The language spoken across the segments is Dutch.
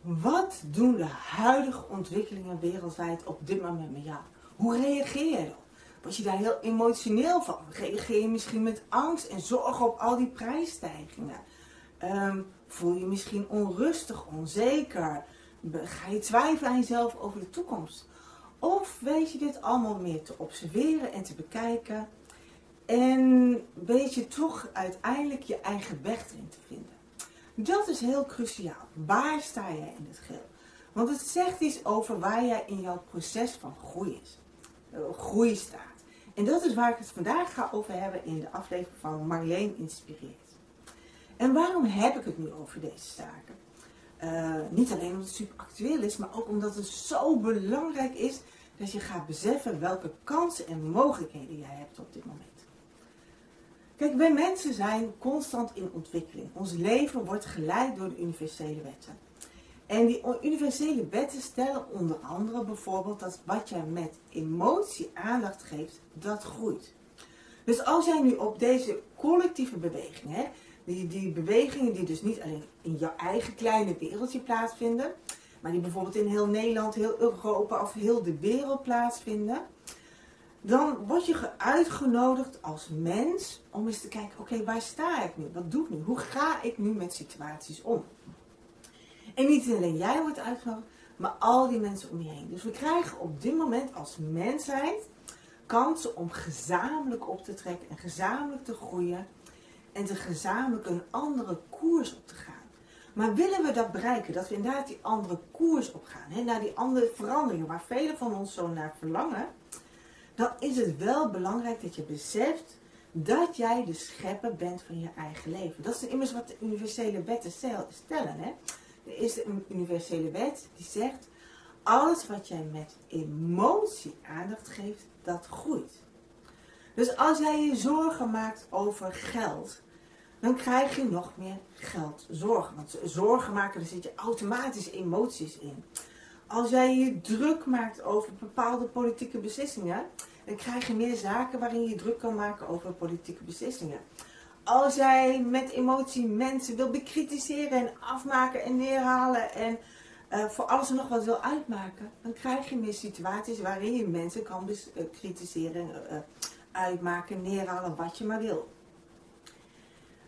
Wat doen de huidige ontwikkelingen wereldwijd op dit moment met jou? Hoe reageer je erop? Word je daar heel emotioneel van? Reageer je misschien met angst en zorg op al die prijsstijgingen? Ehm, voel je misschien onrustig, onzeker? Ga je twijfelen aan jezelf over de toekomst? Of weet je dit allemaal meer te observeren en te bekijken? En weet je toch uiteindelijk je eigen weg erin te vinden? Dat is heel cruciaal. Waar sta jij in het geheel? Want het zegt iets over waar jij in jouw proces van groei, is, eh, groei staat. En dat is waar ik het vandaag ga over hebben in de aflevering van Marleen Inspireert. En waarom heb ik het nu over deze zaken? Uh, niet alleen omdat het super actueel is, maar ook omdat het zo belangrijk is dat je gaat beseffen welke kansen en mogelijkheden jij hebt op dit moment. Kijk, wij mensen zijn constant in ontwikkeling. Ons leven wordt geleid door de universele wetten. En die universele wetten stellen onder andere bijvoorbeeld dat wat jij met emotie aandacht geeft, dat groeit. Dus als jij nu op deze collectieve beweging, hè, die, die bewegingen die dus niet alleen in jouw eigen kleine wereldje plaatsvinden, maar die bijvoorbeeld in heel Nederland, heel Europa of heel de wereld plaatsvinden, dan word je uitgenodigd als mens om eens te kijken, oké, waar sta ik nu? Wat doe ik nu? Hoe ga ik nu met situaties om? En niet alleen jij wordt uitgenodigd, maar al die mensen om je heen. Dus we krijgen op dit moment als mensheid kansen om gezamenlijk op te trekken en gezamenlijk te groeien en te gezamenlijk een andere koers op te gaan. Maar willen we dat bereiken, dat we inderdaad die andere koers op gaan, hè, naar die andere veranderingen waar velen van ons zo naar verlangen, dan is het wel belangrijk dat je beseft dat jij de schepper bent van je eigen leven. Dat is immers wat de universele wetten stellen. Hè? Er is een universele wet die zegt, alles wat jij met emotie aandacht geeft, dat groeit. Dus als jij je zorgen maakt over geld, dan krijg je nog meer geld zorgen. Want zorgen maken, daar zit je automatisch emoties in. Als jij je druk maakt over bepaalde politieke beslissingen, dan krijg je meer zaken waarin je druk kan maken over politieke beslissingen. Als jij met emotie mensen wil bekritiseren en afmaken en neerhalen en uh, voor alles en nog wat wil uitmaken, dan krijg je meer situaties waarin je mensen kan bekritiseren, uh, uitmaken, neerhalen, wat je maar wil.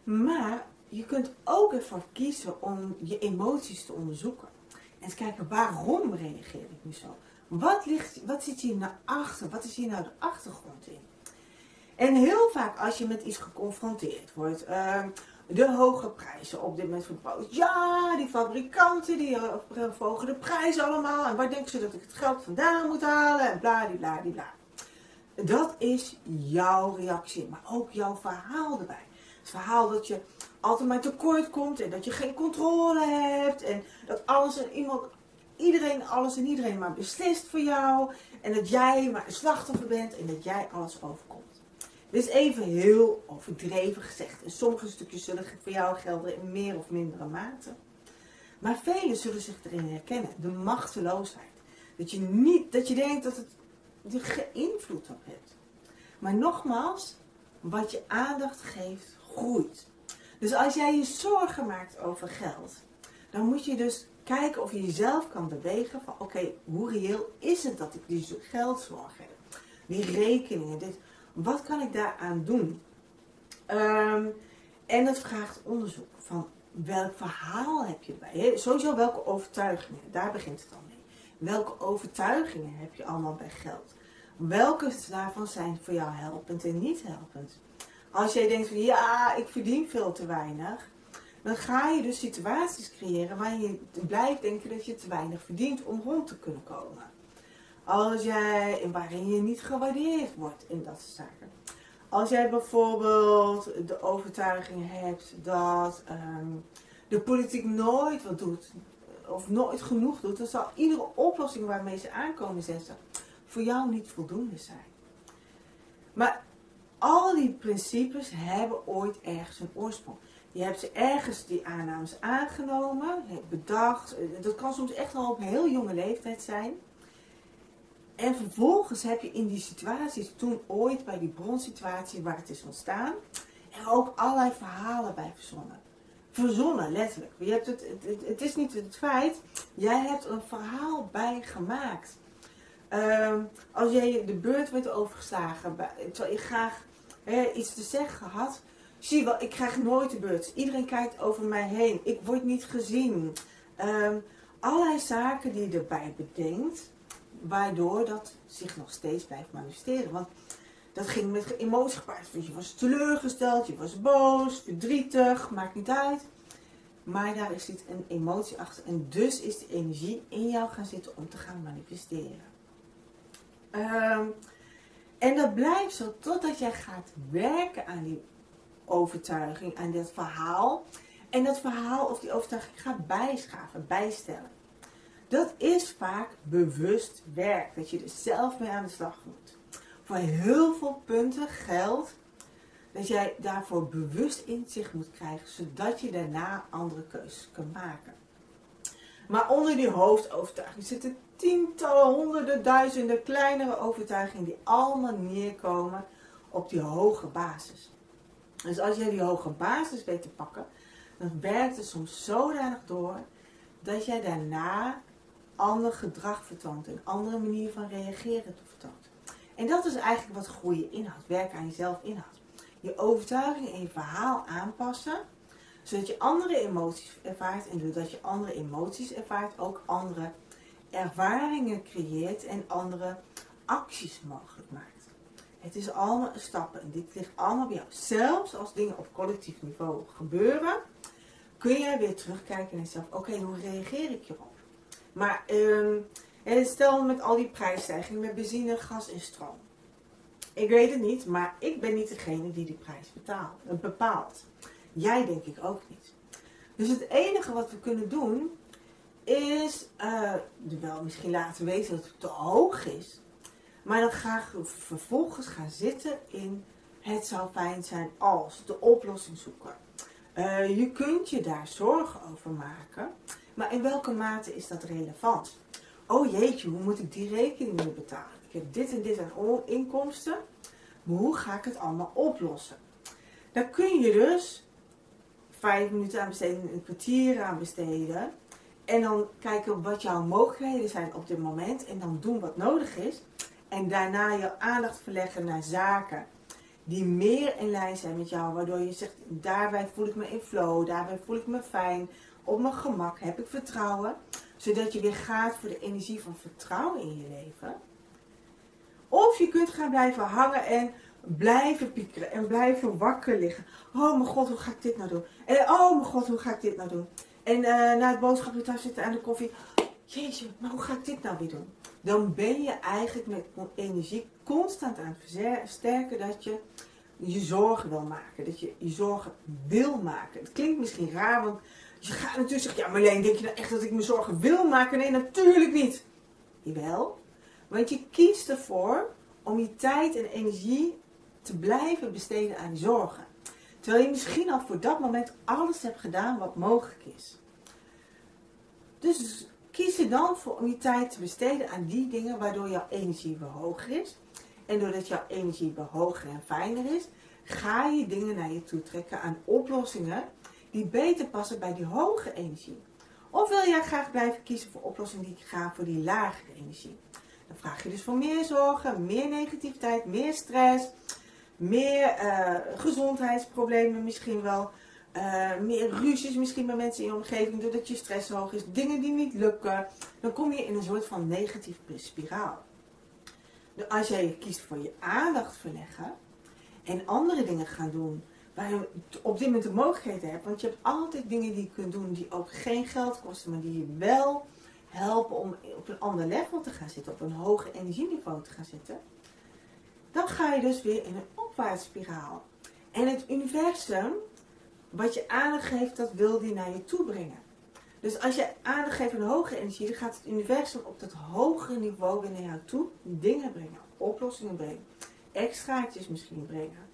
Maar je kunt ook ervoor kiezen om je emoties te onderzoeken. En eens kijken waarom reageer ik nu zo? Wat, ligt, wat zit hier naar achter? Wat is hier nou de achtergrond in? En heel vaak als je met iets geconfronteerd wordt, uh, de hoge prijzen op dit moment van Ja, die fabrikanten die uh, verhogen de prijzen allemaal. En waar denken ze dat ik het geld vandaan moet halen? En bla, die, bla, die, bla. Dat is jouw reactie, maar ook jouw verhaal erbij. Het verhaal dat je altijd maar tekort komt en dat je geen controle hebt. En dat alles en iemand iedereen, alles en iedereen maar beslist voor jou. En dat jij maar een slachtoffer bent en dat jij alles overkomt. Dit is even heel overdreven gezegd. En sommige stukjes zullen voor jou gelden in meer of mindere mate. Maar velen zullen zich erin herkennen. De machteloosheid. Dat je, niet, dat je denkt dat het je geen invloed op hebt. Maar nogmaals, wat je aandacht geeft, groeit. Dus als jij je zorgen maakt over geld, dan moet je dus kijken of je jezelf kan bewegen van oké, hoe reëel is het dat ik die geldzorg heb? Die rekeningen, dit, wat kan ik daaraan doen? Ehm, en het vraagt onderzoek van welk verhaal heb je bij? Sowieso welke overtuigingen, daar begint het al mee. Welke overtuigingen heb je allemaal bij geld? Welke daarvan zijn voor jou helpend en niet helpend? Als jij denkt van ja, ik verdien veel te weinig, dan ga je dus situaties creëren waarin je blijft denken dat je te weinig verdient om rond te kunnen komen. Als jij, waarin je niet gewaardeerd wordt in dat soort zaken. Als jij bijvoorbeeld de overtuiging hebt dat ehm, de politiek nooit wat doet, of nooit genoeg doet, dan zal iedere oplossing waarmee ze aankomen zetten voor jou niet voldoende zijn. Maar al die principes hebben ooit ergens een oorsprong. Je hebt ergens die aannames aangenomen, bedacht. Dat kan soms echt al op een heel jonge leeftijd zijn. En vervolgens heb je in die situaties, toen ooit bij die bronsituatie waar het is ontstaan, er ook allerlei verhalen bij verzonnen. verzonnen, letterlijk. Je hebt het, het, het is niet het feit, jij hebt een verhaal bij gemaakt. Ehm, als jij de beurt werd overgeslagen, terwijl je graag iets te zeggen had, zie wel, ik krijg nooit de beurt. Iedereen kijkt over mij heen, ik word niet gezien. Um, allerlei zaken die je erbij bedenkt, waardoor dat zich nog steeds blijft manifesteren. Want dat ging met emoties gepaard. je was teleurgesteld, je was boos, verdrietig, maakt niet uit. Maar daar zit een emotie achter. En dus is de energie in jou gaan zitten om te gaan manifesteren. Ehm, en dat blijft zo totdat jij gaat werken aan die overtuiging, aan dat verhaal. En dat verhaal of die overtuiging gaat bijschaven, bijstellen. Dat is vaak bewust werk, dat je er zelf mee aan de slag moet. Voor heel veel punten geldt dat jij daarvoor bewust inzicht moet krijgen, zodat je daarna andere keuzes kunt maken. Maar onder die hoofdovertuiging zitten tientallen, honderden, duizenden kleinere overtuigingen die allemaal neerkomen op die hoge basis. Dus als jij die hoge basis weet te pakken, dan werkt het soms zodanig door dat jij daarna ander gedrag vertoont, een andere manier van reageren vertoont. En dat is eigenlijk wat groeien inhoudt, werken aan jezelf inhoudt. Je overtuiging en je verhaal aanpassen, zodat je andere emoties ervaart en doordat je andere emoties ervaart, ook andere ervaringen creëert en andere acties mogelijk maakt. Het is allemaal stappen en dit ligt allemaal bij jou. Zelfs als dingen op collectief niveau gebeuren, kun jij weer terugkijken naar jezelf. Oké, hoe reageer ik hierop? Maar um, stel met al die prijsstijgingen met benzine, gas en stroom. Ik weet het niet, maar ik ben niet degene die die prijs betaalt, eh, bepaalt. Jij denk ik ook niet. Dus het enige wat we kunnen doen is, uh, wel misschien laten weten dat het te hoog is. Maar dan graag vervolgens gaan zitten in het zou fijn zijn als de oplossing zoeken. Uh, je kunt je daar zorgen over maken. Maar in welke mate is dat relevant? Oh jeetje, hoe moet ik die rekening nu betalen? Ik heb dit en dit aan inkomsten. Maar hoe ga ik het allemaal oplossen? Daar kun je dus vijf minuten aan besteden, een kwartier aan besteden. En dan kijken wat jouw mogelijkheden zijn op dit moment. En dan doen wat nodig is. En daarna je aandacht verleggen naar zaken die meer in lijn zijn met jou. Waardoor je zegt, daarbij voel ik me in flow, daarbij voel ik me fijn op mijn gemak, heb ik vertrouwen. Zodat je weer gaat voor de energie van vertrouwen in je leven. Of je kunt gaan blijven hangen en blijven piekeren en blijven wakker liggen. Oh mijn god, hoe ga ik dit nou doen? En oh mijn god, hoe ga ik dit nou doen? En uh, na het boodschapje thuis zitten aan de koffie. Jeetje, maar hoe ga ik dit nou weer doen? Dan ben je eigenlijk met energie constant aan het versterken dat je je zorgen wil maken. Dat je je zorgen wil maken. Het klinkt misschien raar, want je gaat natuurlijk zeggen, ja Marleen, denk je nou echt dat ik me zorgen wil maken? Nee, natuurlijk niet. Jawel, want je kiest ervoor om je tijd en energie te blijven besteden aan zorgen. Terwijl je misschien al voor dat moment alles hebt gedaan wat mogelijk is. Dus kies er dan voor om je tijd te besteden aan die dingen waardoor jouw energie weer hoger is. En doordat jouw energie weer hoger en fijner is, ga je dingen naar je toe trekken aan oplossingen die beter passen bij die hoge energie. Of wil jij graag blijven kiezen voor oplossingen die gaan voor die lagere energie? Dan vraag je dus voor meer zorgen, meer negativiteit, meer stress, meer uh, gezondheidsproblemen misschien wel. Uh, meer ruzies misschien bij mensen in je omgeving doordat je stress hoog is, dingen die niet lukken, dan kom je in een soort van negatieve spiraal. Dus als jij kiest voor je aandacht verleggen en andere dingen gaan doen waar je op dit moment de mogelijkheden hebt. Want je hebt altijd dingen die je kunt doen die ook geen geld kosten, maar die je wel helpen om op een ander level te gaan zitten, op een hoger energieniveau te gaan zitten. Dan ga je dus weer in een opwaartsspiraal. En het universum, wat je aandacht geeft, dat wil die naar je toe brengen. Dus als je aandacht geeft aan hoge energie, dan gaat het universum op dat hogere niveau weer naar jou toe dingen brengen, oplossingen brengen, extraatjes misschien brengen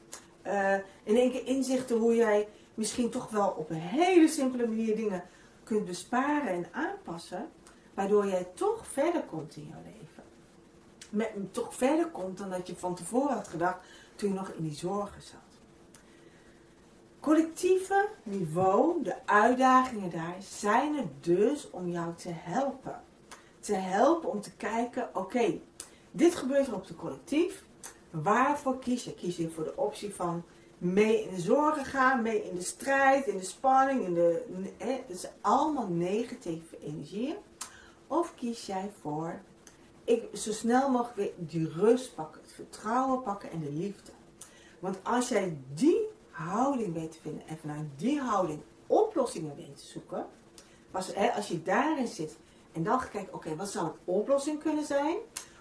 uh, in één keer inzichten hoe jij misschien toch wel op een hele simpele manier dingen kunt besparen en aanpassen, waardoor jij toch verder komt in jouw leven. Met, toch verder komt dan dat je van tevoren had gedacht toen je nog in die zorgen zat. Collectieve niveau, de uitdagingen daar, zijn er dus om jou te helpen. Te helpen om te kijken, oké, dit gebeurt er op de collectief. Waarvoor kies je? Kies je voor de optie van mee in de zorgen gaan, mee in de strijd, in de spanning, in de, hè, is allemaal negatieve energieën. Of kies jij voor, ik zo snel mogelijk weer die rust pakken, het vertrouwen pakken en de liefde. Want als jij die houding weet te vinden en vanuit die houding oplossingen weet te zoeken, als, hè, als je daarin zit en dan kijken, oké, wat zou een oplossing kunnen zijn?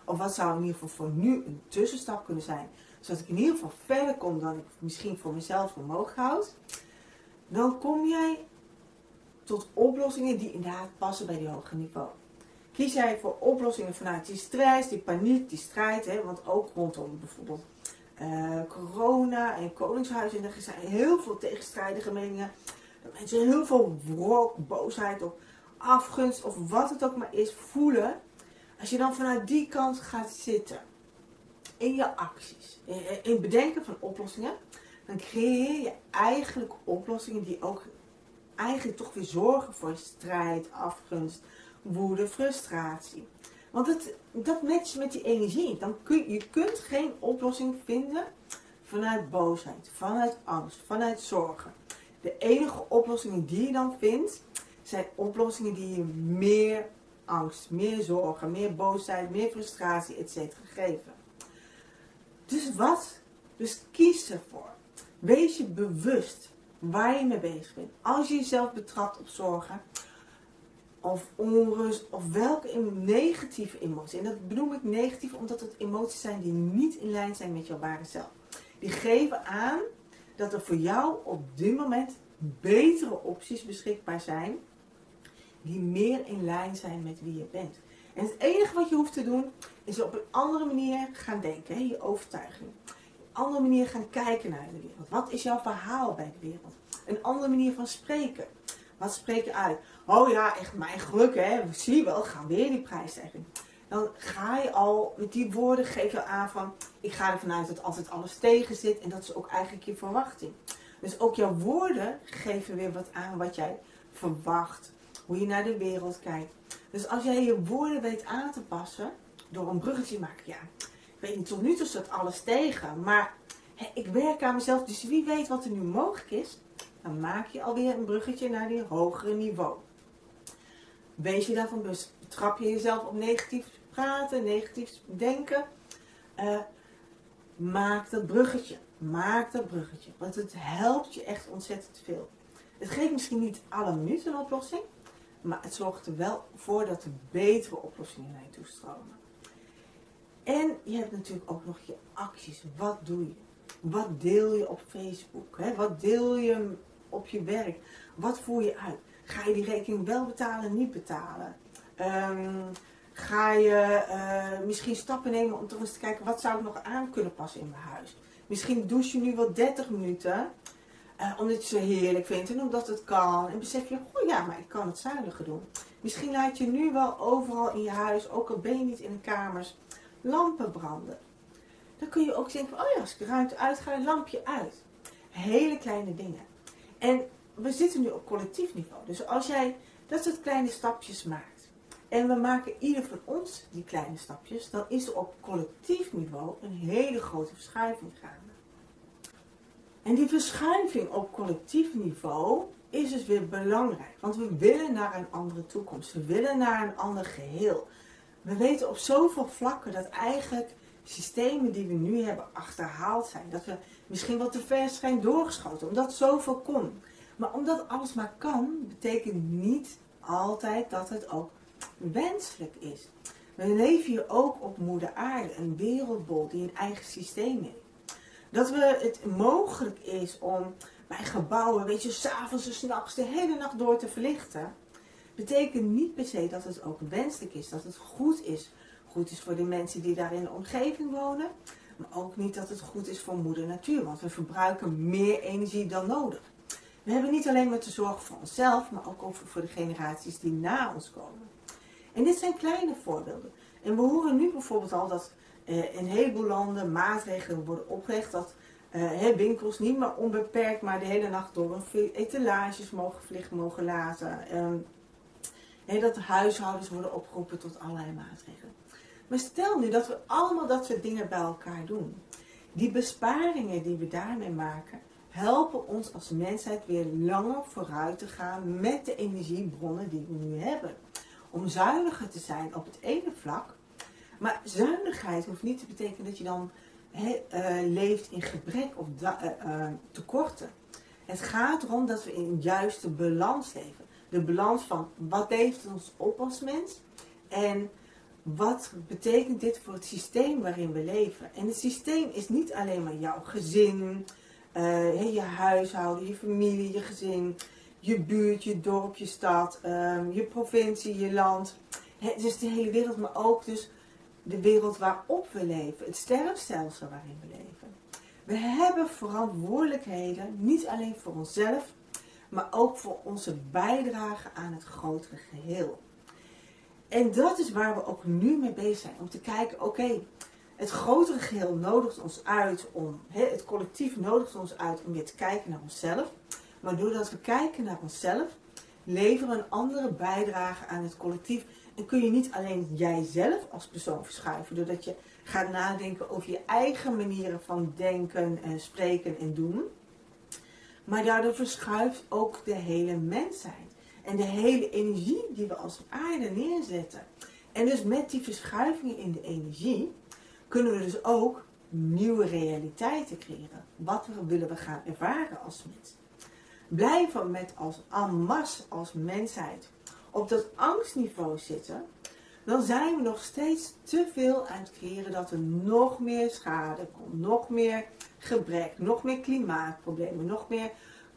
Of wat zou in ieder geval voor nu een tussenstap kunnen zijn? Zodat ik in ieder geval verder kom dan ik misschien voor mezelf mogelijk houd. Dan kom jij tot oplossingen die inderdaad passen bij die hoger niveau. Kies jij voor oplossingen vanuit die stress, die paniek, die strijd. Hè, want ook rondom bijvoorbeeld uh, corona en koningshuis. En er zijn heel veel tegenstrijdige meningen. Dat mensen heel veel wrok, boosheid of afgunst of wat het ook maar is voelen. Als je dan vanuit die kant gaat zitten in je acties, in het bedenken van oplossingen, dan creëer je eigenlijk oplossingen die ook eigenlijk toch weer zorgen voor strijd, afgunst, woede, frustratie. Want het, dat matcht met die energie. Dan kun, je kunt geen oplossing vinden vanuit boosheid, vanuit angst, vanuit zorgen. De enige oplossingen die je dan vindt, zijn oplossingen die je meer angst, meer zorgen, meer boosheid, meer frustratie, etc. geven. Dus wat? Dus kies ervoor. Wees je bewust waar je mee bezig bent. Als je jezelf betrapt op zorgen, of onrust, of welke negatieve emotie. En dat bedoel ik negatief omdat het emoties zijn die niet in lijn zijn met jouw ware zelf. Die geven aan dat er voor jou op dit moment betere opties beschikbaar zijn die meer in lijn zijn met wie je bent. En het enige wat je hoeft te doen, is op een andere manier gaan denken, je overtuiging. Een andere manier gaan kijken naar de wereld. Wat is jouw verhaal bij de wereld? Een andere manier van spreken. Wat spreek je uit? Oh ja, echt mijn geluk hè, zie wel, gaan weer die prijsstijging. Dan ga je al, met die woorden geef je aan van, ik ga ervan uit dat altijd alles tegen zit. En dat is ook eigenlijk je verwachting. Dus ook jouw woorden geven weer wat aan wat jij verwacht hoe je naar de wereld kijkt. Dus als jij je woorden weet aan te passen, door een bruggetje te maken, ja, ik weet niet, tot nu toe staat alles tegen, maar ik werk aan mezelf, dus wie weet wat er nu mogelijk is, dan maak je alweer een bruggetje naar die hogere niveau. Wees je daarvan bewust. Trap je jezelf op negatief praten, negatief denken. Uh, maak dat bruggetje. Maak dat bruggetje. Want het helpt je echt ontzettend veel. Het geeft misschien niet alle minuten een oplossing. Maar het zorgt er wel voor dat er betere oplossingen naar je toe stromen. En je hebt natuurlijk ook nog je acties. Wat doe je? Wat deel je op Facebook? Hè? Wat deel je op je werk? Wat voer je uit? Ga je die rekening wel betalen, niet betalen? Um, ga je uh, misschien stappen nemen om toch eens te kijken wat zou ik nog aan kunnen passen in mijn huis? Misschien douche je nu wel 30 minuten. Uh, omdat je zo heerlijk vindt en omdat het kan. En besef je, oh ja, maar ik kan het zuiniger doen. Misschien laat je nu wel overal in je huis, ook al ben je niet in de kamers, lampen branden. Dan kun je ook denken, oh ja, als ik de ruimte uitga, lampje uit. Hele kleine dingen. En we zitten nu op collectief niveau. Dus als jij dat soort kleine stapjes maakt. En we maken ieder van ons die kleine stapjes. Dan is er op collectief niveau een hele grote verschuiving gaande. En die verschuiving op collectief niveau is dus weer belangrijk. Want we willen naar een andere toekomst. We willen naar een ander geheel. We weten op zoveel vlakken dat eigenlijk systemen die we nu hebben achterhaald zijn. Dat we misschien wat te ver zijn doorgeschoten. Omdat zoveel kon. Maar omdat alles maar kan, betekent niet altijd dat het ook wenselijk is. We leven hier ook op moeder aarde. Een wereldbol die een eigen systeem heeft. Dat we het mogelijk is om bij gebouwen, weet je, s'avonds en s'nachts de hele nacht door te verlichten. Betekent niet per se dat het ook wenselijk is, dat het goed is. Goed is voor de mensen die daar in de omgeving wonen. Maar ook niet dat het goed is voor moeder natuur, want we verbruiken meer energie dan nodig. We hebben niet alleen maar te zorgen voor onszelf, maar ook voor de generaties die na ons komen. En dit zijn kleine voorbeelden. En we horen nu bijvoorbeeld al dat in een heleboel landen maatregelen worden opgelegd dat uh, winkels niet meer onbeperkt, maar de hele nacht door een etalages mogen vliegen mogen laten. Um, dat de huishoudens worden opgeroepen tot allerlei maatregelen. Maar stel nu dat we allemaal dat soort dingen bij elkaar doen. Die besparingen die we daarmee maken, helpen ons als mensheid weer langer vooruit te gaan met de energiebronnen die we nu hebben. Om zuiniger te zijn op het ene vlak. Maar zuinigheid hoeft niet te betekenen dat je dan eh, leeft in gebrek of uh, tekorten. Het gaat erom dat we in juiste balans leven. De balans van wat levert ons op als mens en wat betekent dit voor het systeem waarin we leven. En het systeem is niet alleen maar jouw gezin, je huishouden, je familie, je gezin, je buurt, je dorp, je stad, ehm, je provincie, je land. Het is de hele wereld, maar ook dus de wereld waarop we leven, het sterrenstelsel waarin we leven. We hebben verantwoordelijkheden, niet alleen voor onszelf, maar ook voor onze bijdrage aan het grotere geheel. En dat is waar we ook nu mee bezig zijn. Om te kijken, oké, het grotere geheel nodigt ons uit om, het collectief nodigt ons uit om weer te kijken naar onszelf. Maar doordat we kijken naar onszelf, leveren we een andere bijdrage aan het collectief. En kun je niet alleen jijzelf als persoon verschuiven, doordat je gaat nadenken over je eigen manieren van denken, en spreken en doen. Maar daardoor verschuift ook de hele mensheid. En de hele energie die we als aarde neerzetten. En dus met die verschuivingen in de energie kunnen we dus ook nieuwe realiteiten creëren. Wat willen we gaan ervaren als mens? Blijven met als en als mensheid op dat angstniveau zitten, dan zijn we nog steeds te veel aan het creëren dat er nog meer schade komt, nog meer gebrek, nog meer klimaatproblemen, nog meer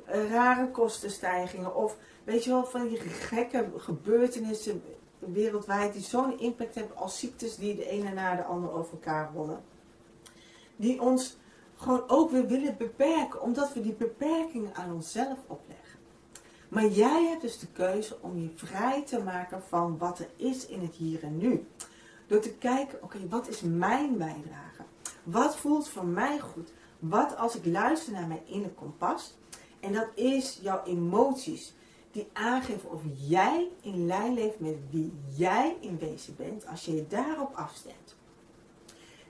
eh, rare kostenstijgingen of weet je wel, van die gekke gebeurtenissen wereldwijd die zo'n impact hebben als ziektes die de ene na de andere over elkaar rollen. Die ons gewoon ook weer willen beperken, omdat we die beperkingen aan onszelf opleggen. Maar jij hebt dus de keuze om je vrij te maken van wat er is in het hier en nu. Door te kijken, oké, wat is mijn bijdrage? Wat voelt voor mij goed? Wat als ik luister naar mijn inner kompas? En dat is jouw emoties die aangeven of jij in lijn leeft met wie jij in wezen bent als je je daarop afstemt.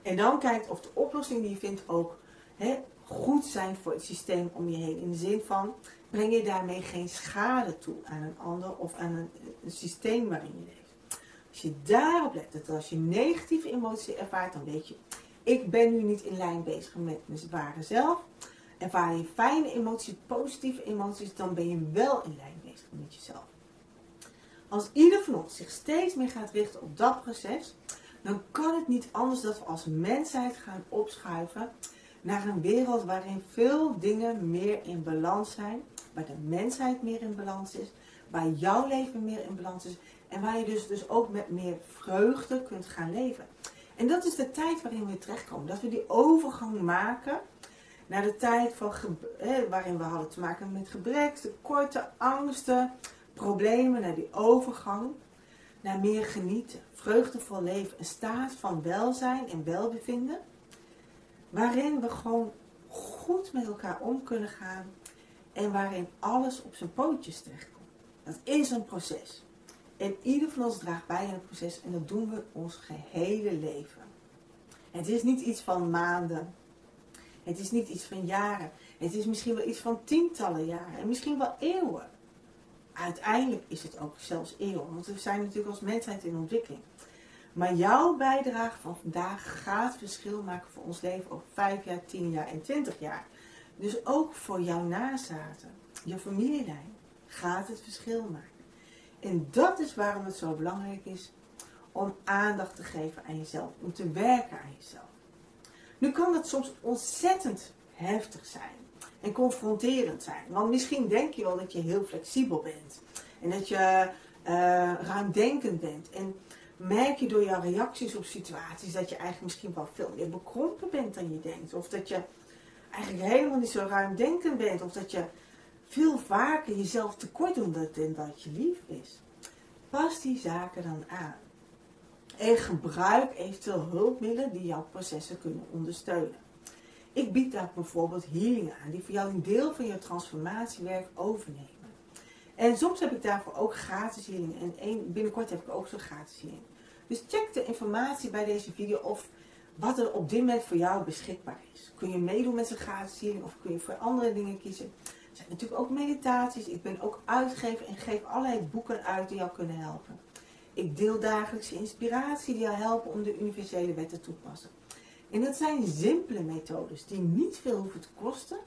En dan kijkt of de oplossing die je vindt ook goed zijn voor het systeem om je heen. In de zin van, breng je daarmee geen schade toe aan een ander of aan een, een systeem waarin je leeft. Als je daarop let, dat als je negatieve emoties ervaart, dan weet je, ik ben nu niet in lijn bezig met mijn ware zelf. Ervaar je fijne emoties, positieve emoties, dan ben je wel in lijn bezig met jezelf. Als ieder van ons zich steeds meer gaat richten op dat proces, dan kan het niet anders dat we als mensheid gaan opschuiven naar een wereld waarin veel dingen meer in balans zijn, waar de mensheid meer in balans is, waar jouw leven meer in balans is en waar je dus, dus ook met meer vreugde kunt gaan leven. En dat is de tijd waarin we terechtkomen, dat we die overgang maken naar de tijd van waarin we hadden te maken met gebrek, tekorten, angsten, problemen, naar die overgang naar meer genieten, vreugdevol leven, een staat van welzijn en welbevinden waarin we gewoon goed met elkaar om kunnen gaan en waarin alles op zijn pootjes terechtkomt. Dat is een proces. En ieder van ons draagt bij aan het proces en dat doen we ons gehele leven. Het is niet iets van maanden. Het is niet iets van jaren. Het is misschien wel iets van tientallen jaren en misschien wel eeuwen. Uiteindelijk is het ook zelfs eeuwen, want we zijn natuurlijk als mensheid in ontwikkeling. Maar jouw bijdrage van vandaag gaat verschil maken voor ons leven over 5 jaar, 10 jaar en 20 jaar. Dus ook voor jouw nazaten, je familielijn, gaat het verschil maken. En dat is waarom het zo belangrijk is om aandacht te geven aan jezelf, om te werken aan jezelf. Nu kan dat soms ontzettend heftig zijn en confronterend zijn. Want misschien denk je wel dat je heel flexibel bent en dat je uh, ruimdenkend bent. En merk je door jouw reacties op situaties dat je eigenlijk misschien wel veel meer bekrompen bent dan je denkt. Of dat je eigenlijk helemaal niet zo ruimdenkend bent. Of dat je veel vaker jezelf tekort doet dan dat je lief is. Pas die zaken dan aan. En gebruik eventueel hulpmiddelen die jouw processen kunnen ondersteunen. Ik bied daar bijvoorbeeld healingen aan, die voor jou een deel van je transformatiewerk overnemen. En soms heb ik daarvoor ook gratis healing. En binnenkort heb ik ook zo'n gratis healing. Dus check de informatie bij deze video of wat er op dit moment voor jou beschikbaar is. Kun je meedoen met zo'n gratis healing of kun je voor andere dingen kiezen. Er zijn natuurlijk ook meditaties. Ik ben ook uitgever en geef allerlei boeken uit die jou kunnen helpen. Ik deel dagelijkse inspiratie die jou helpen om de universele wet te toepassen. En dat zijn simpele methodes die niet veel hoeven te kosten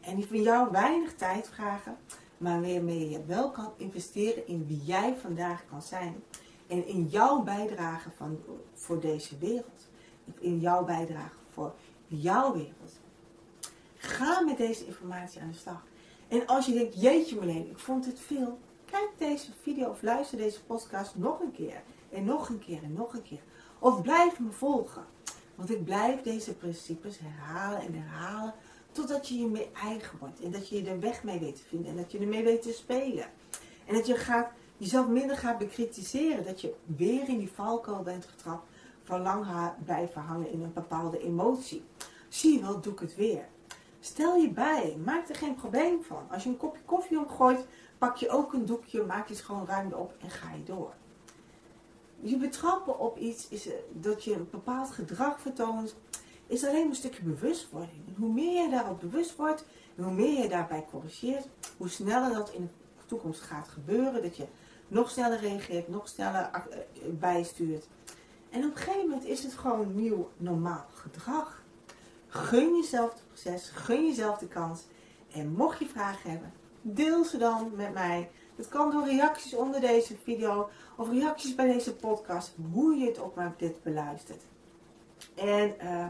en die van jou weinig tijd vragen, maar waarmee je wel kan investeren in wie jij vandaag kan zijn. En in jouw bijdrage van, voor deze wereld. In jouw bijdrage voor jouw wereld. Ga met deze informatie aan de slag. En als je denkt, jeetje Marleen, ik vond het veel. Kijk deze video of luister deze podcast nog een keer. En nog een keer en nog een keer. Of blijf me volgen. Want ik blijf deze principes herhalen en herhalen totdat je je meer eigen wordt. En dat je je er weg mee weet te vinden. En dat je ermee weet te spelen. En dat je gaat, jezelf minder gaat bekritiseren. Dat je weer in die valkuil bent getrapt van lang blijven hangen in een bepaalde emotie. Zie je wel, doe ik het weer. Stel je bij, maak er geen probleem van. Als je een kopje koffie omgooit, pak je ook een doekje, maak je het gewoon ruim op en ga je door je betrappen op iets, is, dat je een bepaald gedrag vertoont, is alleen een stukje bewustwording. Hoe meer je daarop bewust wordt, hoe meer je daarbij corrigeert, hoe sneller dat in de toekomst gaat gebeuren. Dat je nog sneller reageert, nog sneller eh, bijstuurt. En op een gegeven moment is het gewoon nieuw normaal gedrag. Gun jezelf het proces, gun jezelf de kans. En mocht je vragen hebben, deel ze dan met mij. Het kan door reacties onder deze video of reacties bij deze podcast, hoe je het ook maar dit beluistert. En uh,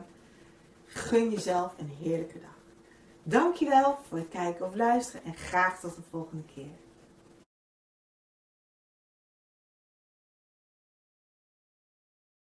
gun jezelf een heerlijke dag. Dankjewel voor het kijken of luisteren en graag tot de volgende keer.